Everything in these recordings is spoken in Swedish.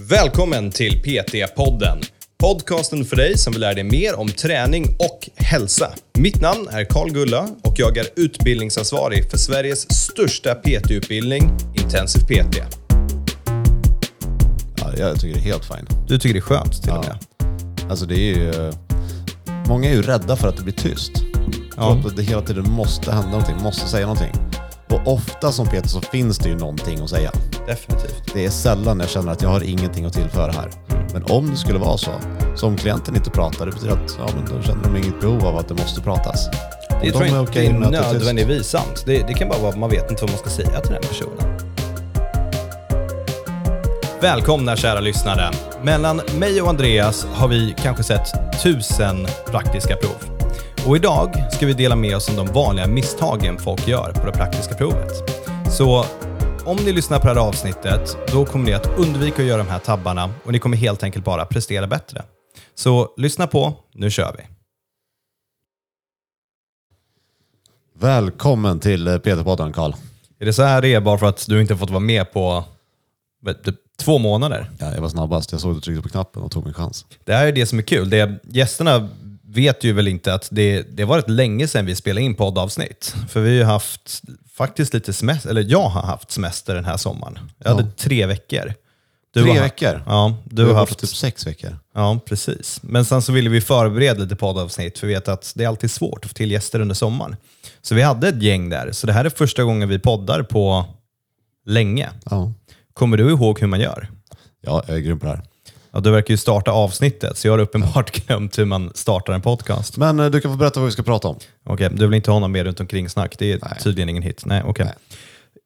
Välkommen till PT-podden. Podcasten för dig som vill lära dig mer om träning och hälsa. Mitt namn är Karl Gulla och jag är utbildningsansvarig för Sveriges största PT-utbildning, Intensiv PT. Ja, jag tycker det är helt fint. Du tycker det är skönt till och med? Alltså det är ju... Många är ju rädda för att det blir tyst. Ja. Att det hela tiden måste hända någonting, måste säga någonting. Och ofta som Peter så finns det ju någonting att säga. Definitivt. Det är sällan jag känner att jag har ingenting att tillföra här. Men om det skulle vara så, så om klienten inte pratar, det betyder att ja, men då känner de inget behov av att det måste pratas. Det Om tror de jag är inte är det nödvändigtvis sant. Det, det kan bara vara att man vet inte vad man ska säga till den personen. Välkomna kära lyssnare. Mellan mig och Andreas har vi kanske sett tusen praktiska prov. Och idag ska vi dela med oss om de vanliga misstagen folk gör på det praktiska provet. Så om ni lyssnar på det här avsnittet, då kommer ni att undvika att göra de här tabbarna och ni kommer helt enkelt bara prestera bättre. Så lyssna på, nu kör vi. Välkommen till eh, Peter-podden Karl. Är det så här det är bara för att du inte fått vara med på två månader? Ja, jag var snabbast, jag såg att du tryckte på knappen och tog min chans. Det här är det som är kul. Det, gästerna vet ju väl inte att det, det var rätt länge sedan vi spelade in poddavsnitt. För vi har ju haft faktiskt lite semester, eller jag har haft semester den här sommaren. Jag hade Ja. tre veckor. Du Tre har, veckor? Ja, du Du har haft typ sex veckor. Ja, precis. Men sen så ville vi förbereda lite poddavsnitt, för vi vet att det är alltid svårt att få till gäster under sommaren. Så vi hade ett gäng där. Så det här är första gången vi poddar på länge. Ja. Kommer du ihåg hur man gör? ja, jag är grym på det här. Ja, du verkar ju starta avsnittet, så jag har uppenbart glömt hur man startar en podcast. Men eh, du kan få berätta vad vi ska prata om. Okej, du vill inte ha någon mer runt omkring snack? Det är Nej. tydligen ingen hit. Nej, okej. Nej.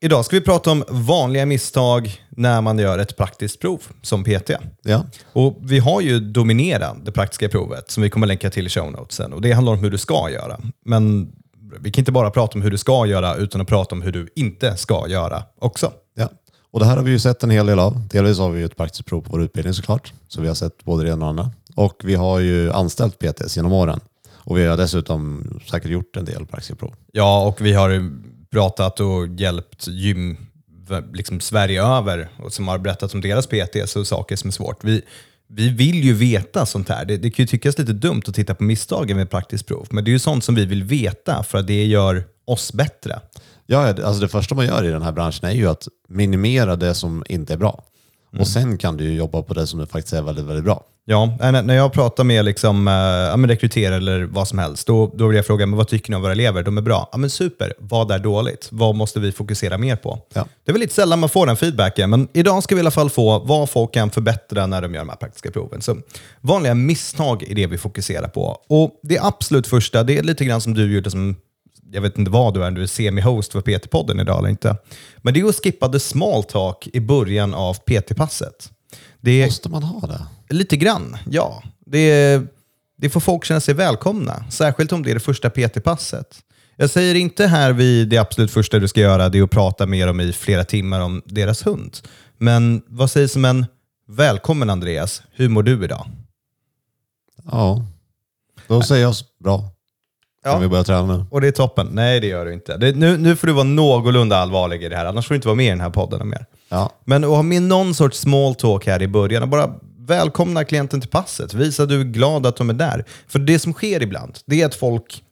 Idag ska vi prata om vanliga misstag när man gör ett praktiskt prov som PT. Ja, Och vi har ju Dominera, det praktiska provet, som vi kommer länka till i show notesen. Och det handlar om hur du ska göra. Men vi kan inte bara prata om hur du ska göra, utan att prata om hur du inte ska göra också. Och det här har vi ju sett en hel del av. Delvis har vi ju ett praktiskt prov på vår utbildning såklart. Så vi har sett både det ena och det andra. Och vi har ju anställt PTs genom åren. Och vi har dessutom säkert gjort en del praktiska prov. Ja, och vi har pratat och hjälpt gym liksom Sverige över och som har berättat om deras PTs och saker som är svårt. Vi, vi vill ju veta sånt här. Det, det kan ju tyckas lite dumt att titta på misstagen med praktiskt prov, men det är ju sånt som vi vill veta för att det gör oss bättre. Ja, alltså det första man gör i den här branschen är ju att minimera det som inte är bra. Och sen kan du jobba på det som faktiskt är väldigt, väldigt bra. Ja, när jag pratar med liksom, men rekryterare eller vad som helst, då, då vill jag fråga men vad tycker ni om våra elever? De är bra. Ja, men super. Vad är dåligt? Vad måste vi fokusera mer på? Ja. Det är väl lite sällan man får den feedbacken, men idag ska vi i alla fall få vad folk kan förbättra när de gör de här praktiska proven. Så vanliga misstag är det vi fokuserar på. Och Det absolut första, det är lite grann som du gjorde som jag vet inte vad du är, du är semi-host för PT-podden idag eller inte. Men det är att skippa the small talk i början av PT-passet. Det är Måste man ha det? Lite grann, ja. Det, det får folk känna sig välkomna, särskilt om det är det första PT-passet. Jag säger inte här vid det absolut första du ska göra, det är att prata med dem i flera timmar om deras hund. Men vad sägs om en välkommen Andreas, hur mår du idag? Ja. Då säger jag bra. Kan Ja. vi börja träna nu? Och det är toppen. Nej, det gör du inte. Det, nu, nu får du vara någorlunda allvarlig i det här, annars får du inte vara med i den här podden mer. Ja. Men att ha med någon sorts small talk här i början och bara välkomna klienten till passet. Visa att du är glad att de är där. För det som sker ibland, det är att folk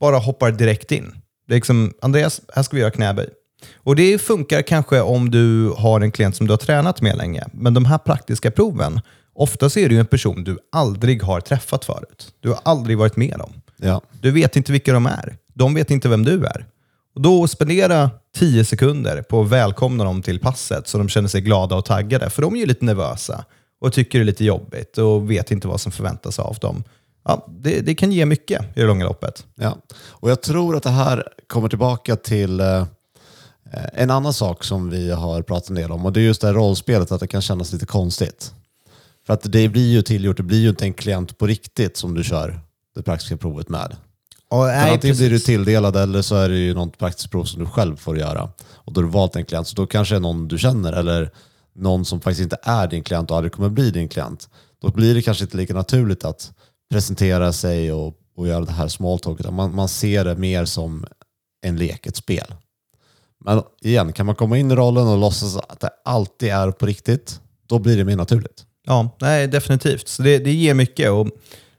bara hoppar direkt in. Det är liksom, Andreas, här ska vi göra knäböj. Och det funkar kanske om du har en klient som du har tränat med länge. Men de här praktiska proven, ofta så är det ju en person du aldrig har träffat förut. Du har aldrig varit med om. Ja. Du vet inte vilka de är. De vet inte vem du är. Och då spendera 10 sekunder på att välkomna dem till passet så de känner sig glada och taggade. För de är ju lite nervösa och tycker det är lite jobbigt och vet inte vad som förväntas av dem. Ja, det, det kan ge mycket i det långa loppet. Ja, och jag tror att det här kommer tillbaka till eh, en annan sak som vi har pratat en del om och det är just det här rollspelet, att det kan kännas lite konstigt. För att det blir ju tillgjort, det blir ju inte en klient på riktigt som du kör det praktiska provet med. Och, För antingen blir du tilldelad eller så är det ju något praktiskt prov som du själv får göra. Och då har du valt en klient, så då kanske det är någon du känner eller någon som faktiskt inte är din klient och aldrig kommer bli din klient. Då blir det kanske inte lika naturligt att presentera sig och, och göra det här small talket. Man, man ser det mer som en lek, ett spel. Men igen, kan man komma in i rollen och låtsas att det alltid är på riktigt, då blir det mer naturligt. Ja, nej, definitivt. Så det, det ger mycket. Och,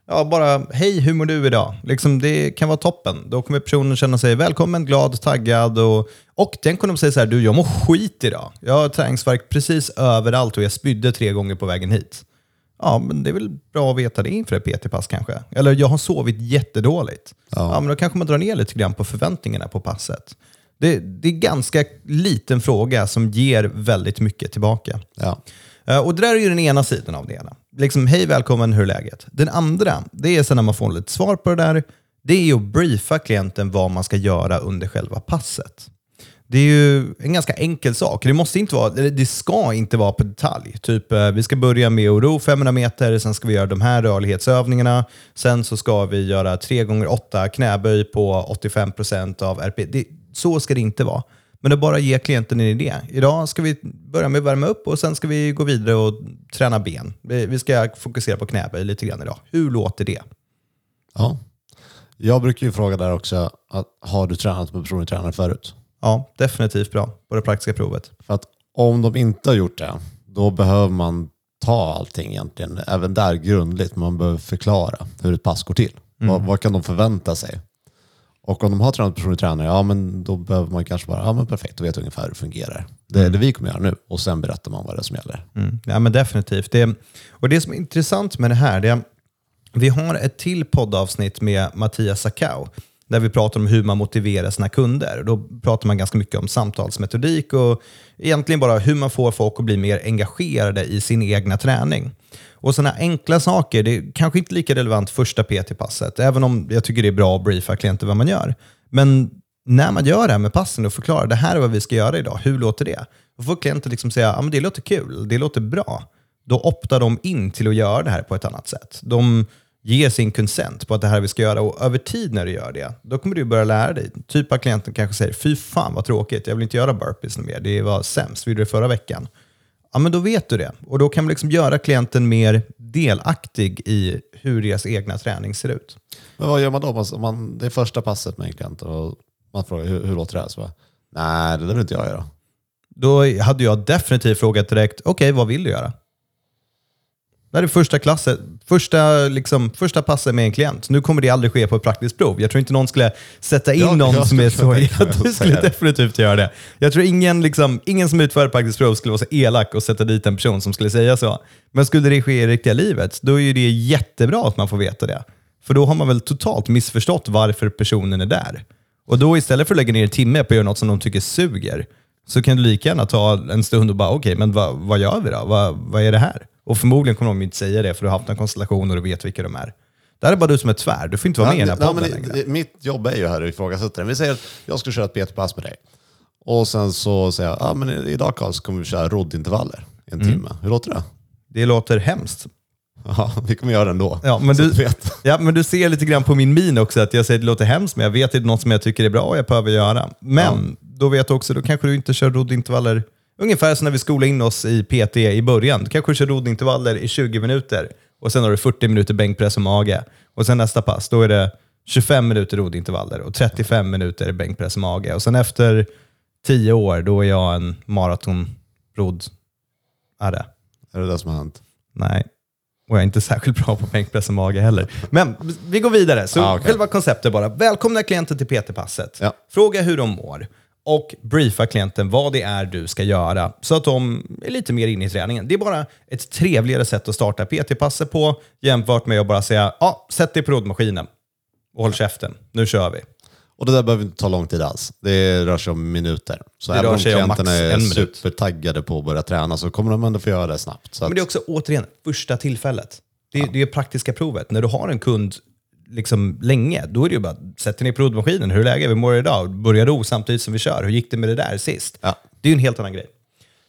ja, bara, hej, hur mår du idag? Liksom, det kan vara toppen. Då kommer personen känna sig välkommen, glad, taggad. Och, och den kommer de säga så här, du, jag mår skit idag. Jag har träningsvärk precis överallt och jag spydde tre gånger på vägen hit. Ja, men det är väl bra att veta det inför ett PT-pass kanske. Eller jag har sovit jättedåligt. Ja. ja. men då kanske man drar ner lite grann på förväntningarna på passet. Det, det är ganska liten fråga som ger väldigt mycket tillbaka. Ja. Uh, och det där är ju den ena sidan av det hela. Liksom, hej välkommen, hur är läget? Den andra, det är sen när man får lite svar på det där, det är att briefa klienten vad man ska göra under själva passet. Det är ju en ganska enkel sak. Det, måste inte vara, det ska inte vara på detalj. Typ, eh, vi ska börja med att ro 500 meter, sen ska vi göra de här rörlighetsövningarna. Sen så ska vi göra 3 gånger 8 knäböj på 85% av RP. Det, så ska det inte vara. Men det bara ge klienten en idé. Idag ska vi börja med att värma upp och sen ska vi gå vidare och träna ben. Vi ska fokusera på knäböj lite grann idag. Hur låter det? Ja. Jag brukar ju fråga där också, att, har du tränat med personlig tränare förut? Ja, definitivt bra på det praktiska provet. För att om de inte har gjort det, då behöver man ta allting egentligen, även där grundligt. Man behöver förklara hur ett pass går till. Mm. Vad, vad, kan de förvänta sig? Och om de har tränat personlig tränare, ja men då behöver man kanske bara, ja men perfekt, då vet ungefär hur det fungerar. Det är mm. det vi kommer göra nu och sen berättar man vad det är som gäller. Mm. Ja men definitivt. Det, och det som är intressant med det här, det är vi har ett till poddavsnitt med Mattias Sakau där vi pratar om hur man motiverar sina kunder. Då pratar man ganska mycket om samtalsmetodik och egentligen bara hur man får folk att bli mer engagerade i sin egna träning. Och sådana enkla saker, det är kanske inte lika relevant första PT-passet, även om jag tycker det är bra att briefa klienter vad man gör. Men när man gör det här med passen och förklarar det här är vad vi ska göra idag, hur låter det? Då får klienten liksom säga att det låter kul, det låter bra. Då optar de in till att göra det här på ett annat sätt. De ger sin consent på att det här vi ska göra och över tid när du gör det, då kommer du börja lära dig. Typ av klienten kanske säger, fy fan vad tråkigt, jag vill inte göra burpees mer, det var sämst, vi gjorde det förra veckan. Ja, men då vet du det. Och då kan man liksom göra klienten mer delaktig i hur deras egna träning ser ut. Men vad gör man då? Om man, det är första passet med en klient och man frågar hur, hur låter det här? Så bara, Nej, det vill inte jag göra. Då hade jag definitivt frågat direkt, okej, okay, vad vill du göra? Det här är första klassen, första, liksom, första passet med en klient. Nu kommer det aldrig ske på ett praktiskt prov. Jag tror inte någon skulle sätta in jag, någon jag som är så... Du skulle definitivt göra det. Jag tror ingen, liksom, ingen som utför ett praktiskt prov skulle vara så elak och sätta dit en person som skulle säga så. Men skulle det ske i riktiga livet, då är det jättebra att man får veta det. För då har man väl totalt missförstått varför personen är där. Och då istället för att lägga ner en timme på att göra något som de tycker suger, så kan du lika gärna ta en stund och bara, okej, okay, men vad, vad gör vi då? Vad, vad är det här? Och förmodligen kommer de inte säga det, för du har haft en konstellation och du vet vilka de är. Det här är bara du som är tvär. Du får inte vara med i den här podden ja, längre. Mitt jobb är ju här att ifrågasätta den. Vi säger att jag ska köra ett PT-pass med dig. Och sen så säger jag, ja men idag Karl så kommer vi köra roddintervaller i en mm. timme. Hur låter det? Det låter hemskt. Ja, vi kommer göra det ändå. Ja, men du, vet. ja, men du ser lite grann på min min också att jag säger att det låter hemskt, men jag vet att det är något som jag tycker är bra och jag behöver göra. Men ja. då vet du också, då kanske du inte kör roddintervaller Ungefär som när vi skolade in oss i PT i början. Du kanske kör roddintervaller i 20 minuter och sen har du 40 minuter bänkpress och mage. Och sen nästa pass, då är det 25 minuter roddintervaller och 35 minuter bänkpress och mage. Och sen efter 10 år, då är jag en maratonrodd. Är det? Det som har hänt? Nej. Och jag är inte särskilt bra på bänkpress och mage heller. Men vi går vidare. Så ah, okay. själva konceptet bara. Välkomna klienter till PT-passet. Ja. Fråga hur de mår och briefa klienten vad det är du ska göra så att de är lite mer inne i träningen. Det är bara ett trevligare sätt att starta PT-passet på jämfört med att bara säga ja, sätt dig på roddmaskinen och håll käften, nu kör vi. Och det där behöver inte ta lång tid alls. Det rör sig om minuter. Så det även om klienterna är supertaggade på att börja träna så kommer de ändå få göra det snabbt. Men det är också återigen första tillfället. Det är, ja. det är praktiska provet. När du har en kund liksom länge, då är det ju bara sätter ner provmaskinen. Hur är läget? Hur mår du idag? Börja ro samtidigt som vi kör. Hur gick det med det där sist? Ja. Det är ju en helt annan grej.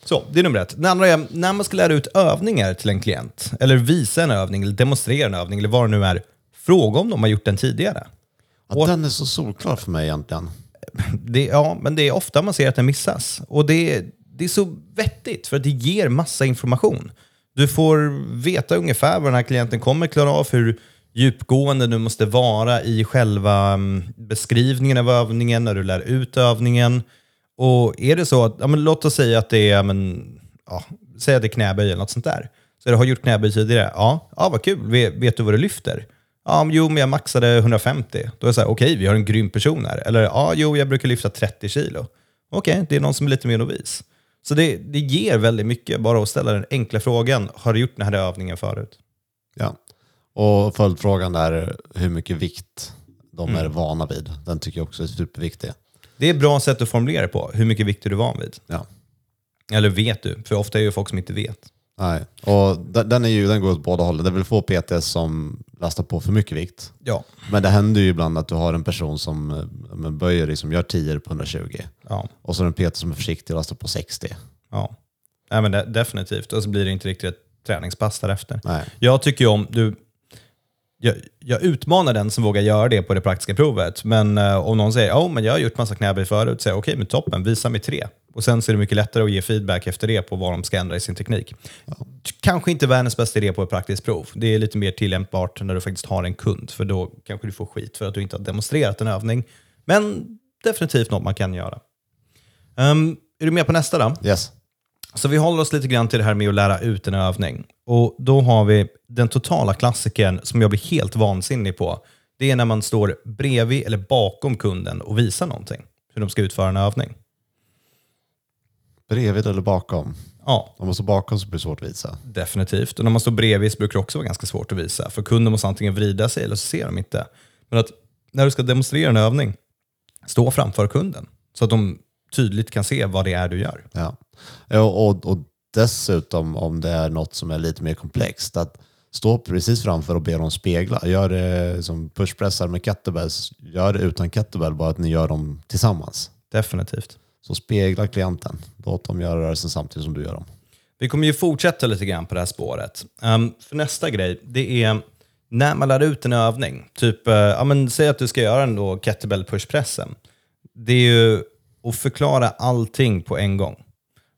Så, det är nummer ett. Det andra är när man ska lära ut övningar till en klient, eller visa en övning, eller demonstrera en övning, eller vad det nu är, fråga om de har gjort den tidigare. Ja, och, den är så solklar för mig egentligen. Det, ja, men det är ofta man ser att den missas. Och det, det är så vettigt, för att det ger massa information. Du får veta ungefär vad den här klienten kommer klara av, hur djupgående du måste vara i själva mm, beskrivningen av övningen, när du lär ut övningen. Och är det så att, ja, men låt oss säga att det är men, ja, säg att det är knäböj eller något sånt där. Så du har gjort knäböj tidigare. Ja, ja vad kul. Vet, vet du vad du lyfter? Ja, men jo, men jag maxade 150. Då är det så här, okej, vi har en grym person här. Eller ja, jo, jag brukar lyfta 30 kilo. Okej, det är någon som är lite mer novis. Så det, det ger väldigt mycket bara att ställa den enkla frågan, har du gjort den här övningen förut? Ja. Och följdfrågan är hur mycket vikt de är vana vid. Den tycker jag också är superviktig. Det är ett bra sätt att formulera det på. Hur mycket vikt är du van vid? Ja. Eller vet du? För ofta är det ju folk som inte vet. Nej. Och den, är ju, den går åt båda hållen. Det är väl få PT som lastar på för mycket vikt. Ja. Men det händer ju ibland att du har en person som men böjer liksom, gör 10 på 120. Ja. Och så är det en PT som är försiktig och lastar på 60. ja. Nej, men det, definitivt. Och så blir det inte riktigt ett träningspass därefter. Nej. Jag tycker om, du, jag, jag utmanar den som vågar göra det på det praktiska provet. Men eh, om någon säger oh, men jag har gjort massa knäböj förut, säger okej, men toppen, visa mig tre. Och sen så är det mycket lättare att ge feedback efter det på vad de ska ändra i sin teknik. Kanske inte världens bästa idé på ett praktiskt prov. Det är lite mer tillämpbart när du faktiskt har en kund, för då kanske du får skit för att du inte har demonstrerat en övning. Men definitivt något man kan göra. Ehm, är du med på nästa då? Yes. Så vi håller oss lite grann till det här med att lära ut en övning. Och Då har vi den totala klassikern som jag blir helt vansinnig på. Det är när man står bredvid eller bakom kunden och visar någonting. Hur de ska utföra en övning. Bredvid eller bakom? Ja, Om man står bakom så blir det svårt att visa. definitivt. Och när man står bredvid så brukar det också vara ganska svårt att visa. För kunden måste antingen vrida sig eller så ser de inte. Men att när du ska demonstrera en övning, stå framför kunden. Så att de tydligt kan se vad det är du gör. Ja. Och, och dessutom om det är något som är lite mer komplext, att stå precis framför och be dem spegla. Gör det som pushpressar med kettlebells, gör det utan kettlebell, bara att ni gör dem tillsammans. Definitivt. Så spegla klienten. Låt dem göra rörelsen samtidigt som du gör dem. Vi kommer ju fortsätta lite grann på det här spåret. Um, för nästa grej, det är när man lär ut en övning. Typ, uh, ja, men, säg att du ska göra en då kettlebell pushpressen. Det är ju och förklara allting på en gång.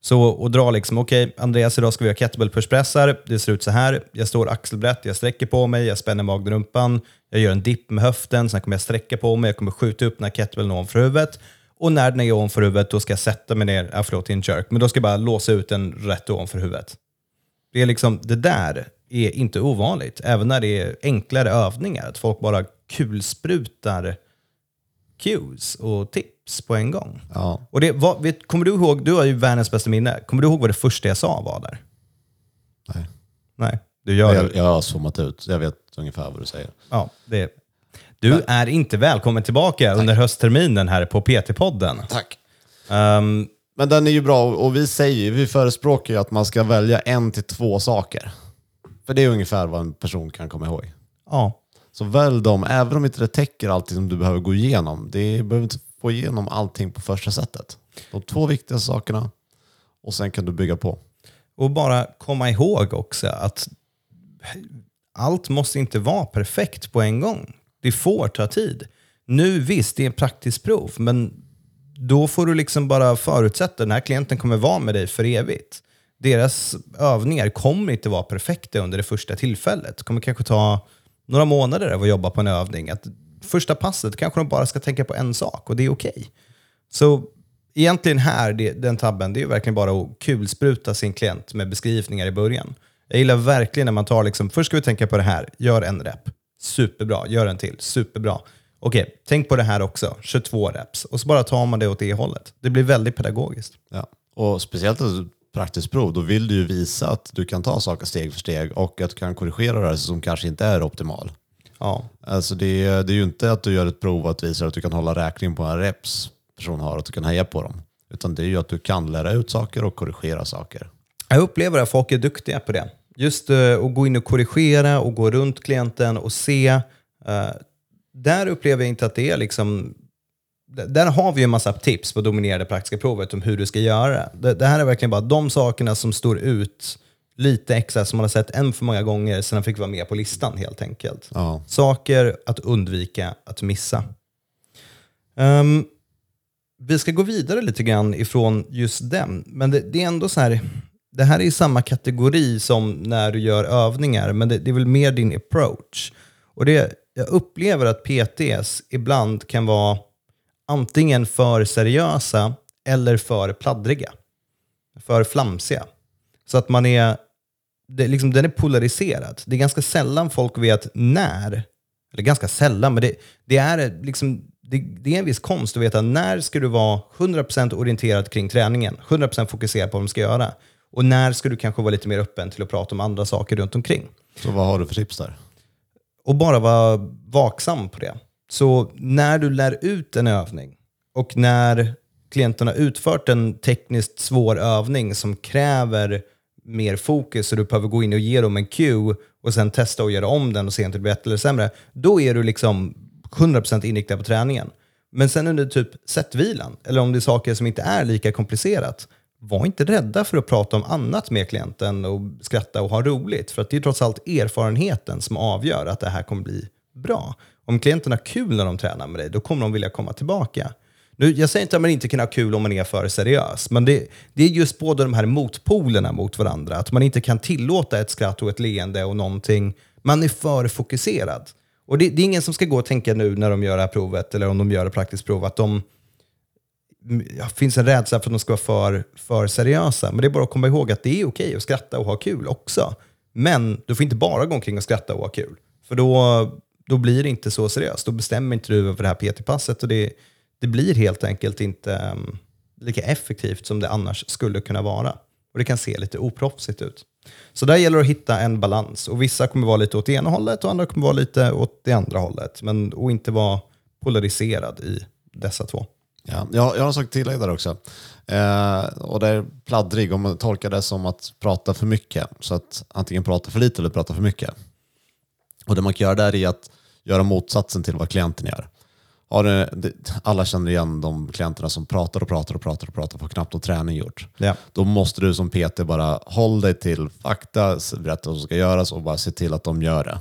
Så och dra liksom, okej Andreas idag ska vi göra kettlebell pushpressar. Det ser ut så här. Jag står axelbrett, jag sträcker på mig, jag spänner magdrumpan. Jag gör en dipp med höften, sen kommer jag sträcka på mig, jag kommer skjuta upp den här kettlebellen ovanför huvudet. Och när den är ovanför huvudet, då ska jag sätta mig ner, ja, förlåt, i en jerk, men då ska jag bara låsa ut den rätt ovanför huvudet. Det, är liksom, det där är inte ovanligt, även när det är enklare övningar. Att folk bara kulsprutar cues och tips på en gång. Ja. Och det, vad, vet, kommer du ihåg, du har ju världens bästa minne, kommer du ihåg vad det första jag sa var där? Nej. Nej, du gör Jag, jag har zoomat ut, jag vet ungefär vad du säger. Ja, det. Du är inte välkommen tillbaka under höstterminen här på PT-podden. Tack. Ehm, Men den är ju bra och vi säger vi förespråkar ju att man ska välja en till två saker. För det är ungefär vad en person kan komma ihåg. ja, så välj dem, även om inte det täcker allting som du behöver gå igenom. Det behöver inte få igenom allting på första sättet. De två viktigaste sakerna och sen kan du bygga på. och bara komma ihåg också att allt måste inte vara perfekt på en gång. Det får ta tid. Nu visst, det är ett praktiskt prov, men då får du liksom bara förutsätta att den här klienten kommer vara med dig för evigt. Deras övningar kommer inte vara perfekta under det första tillfället. Det kommer kanske ta några månader av att jobba på en övning. Att första passet kanske de bara ska tänka på en sak och det är okej. Så egentligen här, det, den tabben, det är verkligen bara att kulspruta sin klient med beskrivningar i början. Jag gillar verkligen när man tar liksom, först ska vi tänka på det här, gör en rep. Superbra, gör en till, superbra. Okej, tänk på det här också, 22 reps. Och så bara tar man det åt det hållet. Det blir väldigt pedagogiskt. Ja. Och speciellt ett praktiskt prov, då vill du ju visa att du kan ta saker steg för steg och att du kan korrigera rörelser som kanske inte är optimal. Ja, Alltså det, är- det är ju inte att du gör ett prov att visa att du kan hålla räkning på en reps person har, att du kan heja på dem. Utan det är ju att du kan lära ut saker och korrigera saker. Jag upplever att folk är duktiga på det. Just uh, att gå in och korrigera och gå runt klienten och se. eh, där upplever jag inte att det är liksom... Där har vi ju en massa tips på dominerade praktiska provet om hur du ska göra. Det, det här är verkligen bara de sakerna som står ut lite extra, som man har sett en för många gånger sedan de fick vara med på listan helt enkelt. Ja. Saker att undvika att missa. Ehm, vi ska gå vidare lite grann ifrån just den. Men det, det är ändå så här, det här är i samma kategori som när du gör övningar, men det, det är väl mer din approach. Och det, jag upplever att PTs ibland kan vara antingen för seriösa eller för pladdriga. För flamsiga. Så att man är, det, liksom, den är polariserad. Det är ganska sällan folk vet när, eller ganska sällan, men det, det är liksom det, det, är en viss konst att veta när ska du vara 100% orienterad kring träningen, 100% fokuserad på vad du ska göra. Och när ska du kanske vara lite mer öppen till att prata om andra saker runt omkring. Så vad har du för tips där? Och bara vara vaksam på det. Så när du lär ut en övning och när klienten har utfört en tekniskt svår övning som kräver mer fokus och du behöver gå in och ge dem en cue och sen testa och göra om den och se om det blir bättre eller sämre. Då är du liksom 100% inriktad på träningen. Men sen under typ sättvilan, eller om det är saker som inte är lika komplicerat, var inte rädda för att prata om annat med klienten och skratta och ha roligt. För att det är trots allt erfarenheten som avgör att det här kommer bli bra. Om klienten har kul när de tränar med dig, då kommer de vilja komma tillbaka. Nu, jag säger inte att man inte kan ha kul om man är för seriös, men det, det är just båda de här motpolerna mot varandra. Att man inte kan tillåta ett skratt och ett leende och någonting. Man är för fokuserad. Och det, det, är ingen som ska gå och tänka nu när de gör det här provet, eller om de gör ett praktiskt prov, att de mm, ja, finns en rädsla för att de ska vara för, för seriösa. Men det är bara att komma ihåg att det är okej att skratta och ha kul också. Men du får inte bara gå omkring och skratta och ha kul. För då, då blir det inte så seriöst. Då bestämmer inte du över det här PT-passet och det, det blir helt enkelt inte um, lika effektivt som det annars skulle kunna vara. Och det kan se lite oproffsigt ut. Så där gäller det att hitta en balans. Och vissa kommer vara lite åt det ena hållet och andra kommer vara lite åt det andra hållet. Men och inte vara polariserad i dessa två. Ja, jag, jag har en sak till där också. Eh, och det är pladdrig, om man tolkar det som att prata för mycket. Så att antingen prata för lite eller prata för mycket. Och det man kan göra där är att göra motsatsen till vad klienten gör. Det, alla känner igen de klienterna som pratar och pratar och pratar och pratar får knappt någon träning gjort. Ja. Då måste du som PT bara hålla dig till fakta, berätta vad som ska göras och bara se till att de gör det.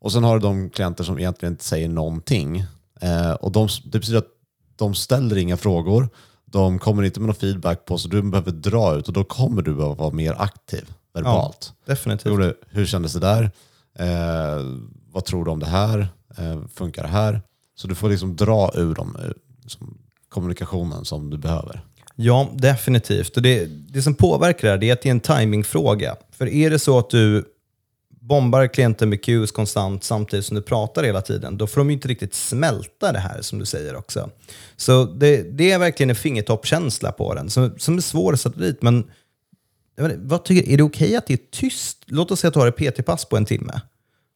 Och sen har du de klienter som egentligen inte säger någonting. Eh, och de, det betyder att de ställer inga frågor, de kommer inte med någon feedback på så du behöver dra ut och då kommer du behöva vara mer aktiv verbalt. Ja, definitivt. Hur, hur kändes det där? Eh, vad tror du om det här? Eh, funkar det här? Så du får liksom dra ur dem, liksom, kommunikationen som du behöver. Ja, definitivt. Och det, det som påverkar det är att det är en timingfråga. För är det så att du bombar klienten med cues konstant samtidigt som du pratar hela tiden, då får de ju inte riktigt smälta det här som du säger också. Så det, det är verkligen en fingertoppkänsla på den som, som är svår att sätta dit. Men vad tycker, är det okej okay att det är tyst? Låt oss säga att du har ett PT-pass på en timme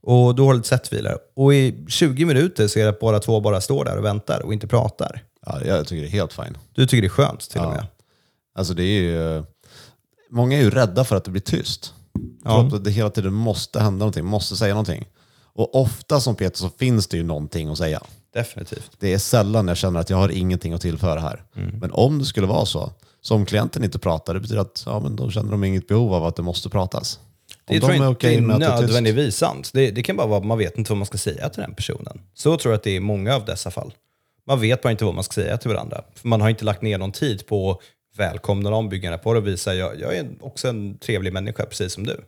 och du har lite sättvilor. Och i 20 minuter så är det att båda två bara står där och väntar och inte pratar. Ja, jag tycker det är helt fint. Du tycker det är skönt till ja. och med? Alltså det är ju, många är ju rädda för att det blir tyst. Ja. För att det hela tiden måste hända någonting, måste säga någonting. Och ofta som Peter så finns det ju någonting att säga. Definitivt. Det är sällan jag känner att jag har ingenting att tillföra här. Mm. Men om det skulle vara så, så om klienten inte pratar, det betyder att ja, men då känner de inget behov av att det måste pratas. Det tror jag inte är nödvändigtvis sant. Det, det kan bara vara att man vet inte vad man ska säga till den personen. Så tror jag att det är i många av dessa fall. Man vet bara inte vad man ska säga till varandra. För man har inte lagt ner någon tid på att välkomna dem, bygga på det och visa att jag, jag är också en trevlig människa precis som du.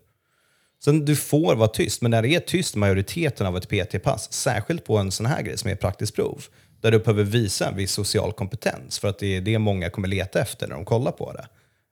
Sen du får vara tyst, men när det är tyst majoriteten av ett PT-pass, särskilt på en sån här grej som är praktiskt prov, där du behöver visa en viss social kompetens för att det är det många kommer leta efter när de kollar på det.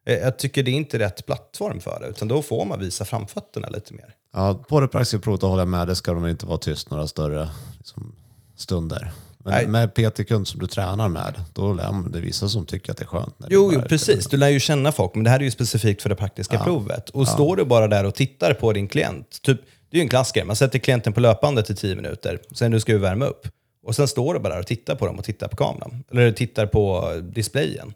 Eh, jag tycker det är inte rätt plattform för det, utan då får man visa framfötterna lite mer. Ja, på det praktiska provet håller jag med, det ska de inte vara tyst några större liksom, stunder. Men Nej. med PT-kund som du tränar med, då lär det vissa som tycker att det är skönt. jo, jo precis. Du lär ju känna folk, men det här är ju specifikt för det praktiska ja. provet. Och ja. står du bara där och tittar på din klient, typ, det är ju en klassiker, man sätter klienten på löpbandet i tio minuter, sen nu ska vi värma upp. Och sen står du bara där och tittar på dem och tittar på kameran. Eller tittar på displayen.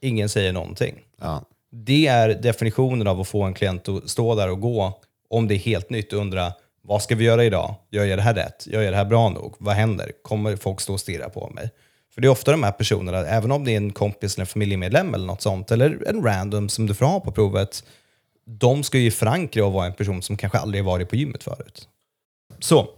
Ingen säger någonting. Ja. Det är definitionen av att få en klient att stå där och gå, om det är helt nytt, och undra vad ska vi göra idag? Gör jag det här rätt? Gör jag det här bra nog? Vad händer? Kommer folk stå och stirra på mig? För det är ofta de här personerna, även om det är en kompis eller en familjemedlem eller något sånt, eller en random som du får ha på provet, de ska ju förankra och vara en person som kanske aldrig varit på gymmet förut. Så,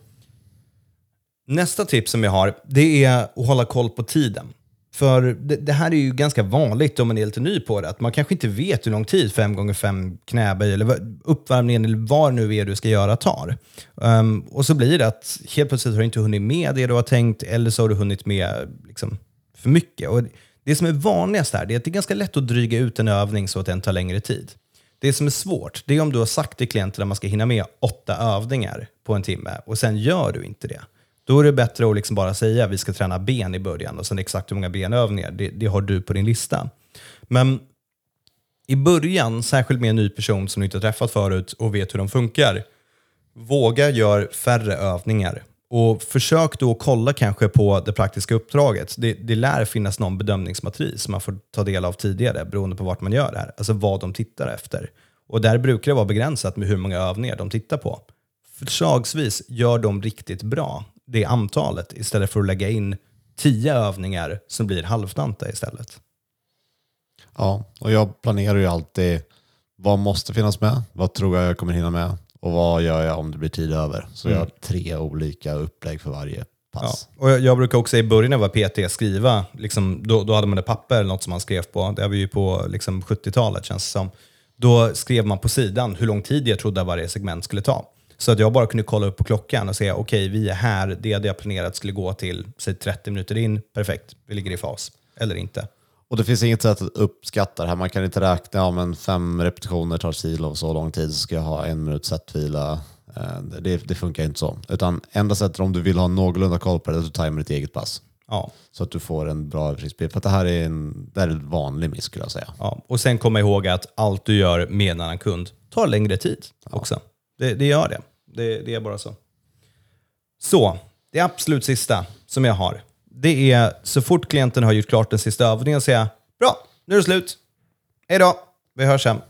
nästa tips som jag har, det är att hålla koll på tiden. För det, det, här är ju ganska vanligt om man är lite ny på det, att man kanske inte vet hur lång tid 5 gånger 5 knäböj eller uppvärmningen eller vad nu är du ska göra tar. Um, och så blir det att helt plötsligt har du inte hunnit med det du har tänkt eller så har du hunnit med liksom, för mycket. Och det som är vanligast här är att det är ganska lätt att dryga ut en övning så att den tar längre tid. Det som är svårt, det är om du har sagt till klienten att man ska hinna med åtta övningar på en timme och sen gör du inte det. Då är det bättre att liksom bara säga att vi ska träna ben i början och sen exakt hur många benövningar, det, det har du på din lista. Men i början, särskilt med en ny person som du inte har träffat förut och vet hur de funkar, våga gör färre övningar. Och försök då kolla kanske på det praktiska uppdraget. Det, det lär finnas någon bedömningsmatris som man får ta del av tidigare beroende på vart man gör det här. Alltså vad de tittar efter. Och där brukar det vara begränsat med hur många övningar de tittar på. Förslagsvis gör de riktigt bra det antalet istället för att lägga in tio övningar som blir halvdanta istället. Ja, och jag planerar ju alltid vad måste finnas med, vad tror jag jag kommer hinna med och vad gör jag om det blir tid över. Så jag har tre olika upplägg för varje Ja. pass. Och jag, jag brukar också i början när jag var PT skriva, liksom, då, då hade man ett papper eller något som man skrev på. Det var ju på liksom, 70-talet känns det som. Då skrev man på sidan hur lång tid jag trodde varje segment skulle ta. Så att jag bara kunde kolla upp på klockan och säga okej, vi är här, det hade jag planerat skulle gå till säg 30 minuter in, perfekt, vi ligger i fas. Eller inte. Och det finns inget sätt att uppskatta det här. Man kan inte räkna, ja men fem repetitioner tar kilo och så lång tid så ska jag ha en minut sättvila. Eh, Det, det funkar inte så. Utan enda sättet om du vill ha någorlunda koll på det är att du tajmar ditt eget pass. Ja, Så att du får en bra översiktsbild. För att det här är en, det här är en vanlig miss skulle jag säga. ja. Och sen komma ihåg att allt du gör med en annan kund tar längre tid också. Det, det gör det det. Det är bara så. Så, det absolut sista som jag har, det är så fort klienten har gjort klart den sista övningen säga bra, nu är det slut. Hej då, vi hörs sen.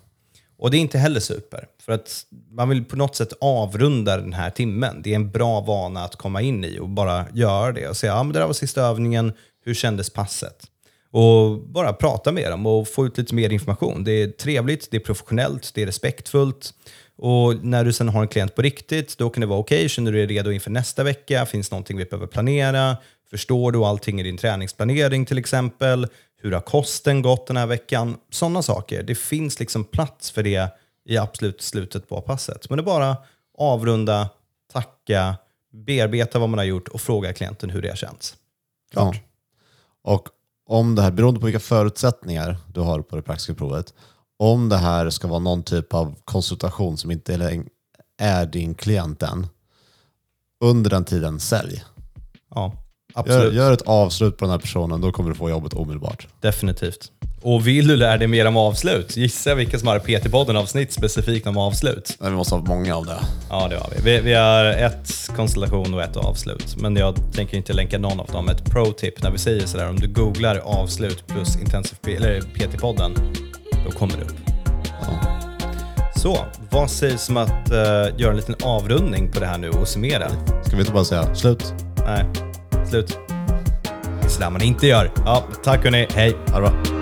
Och det är inte heller super, för att man vill på något sätt avrunda den här timmen. Det är en bra vana att komma in i och bara göra det och säga ja, men det där var sista övningen, hur kändes passet? Och bara prata med dem och få ut lite mer information. Det är trevligt, det är professionellt, det är respektfullt. Och när du sen har en klient på riktigt, då kan det vara okej, okay, känner du dig redo inför nästa vecka? Finns någonting vi behöver planera? Förstår du allting i din träningsplanering till exempel? Hur har kosten gått den här veckan? Sådana saker. Det finns liksom plats för det i absolut slutet på passet. Men det är bara avrunda, tacka, bearbeta vad man har gjort och fråga klienten hur det har känts. Klart. Ja. Och om det här, beroende på vilka förutsättningar du har på det praktiska provet, om det här ska vara någon typ av konsultation som inte är- är din klient än, under den tiden sälj. Ja, Gör, absolut. gör ett avslut på den här personen, då kommer du få jobbet omedelbart. Definitivt. Och vill du lära dig mer om avslut, gissa vilka som har PT-podden avsnitt specifikt om avslut. Men vi måste ha många av det. Ja, det har vi. vi. Vi har ett konstellation och ett avslut. Men jag tänker inte länka någon av dem. Ett pro-tip när vi säger sådär, om du googlar avslut plus intensiv eller PT-podden, då kommer det upp. Ja. Så, vad sägs om att eh, göra en liten avrundning på det här nu och summera? Ska vi inte bara säga slut? Nej, slut. Det är sådär man inte gör. Ja, tack hörni, hej. Ha det bra.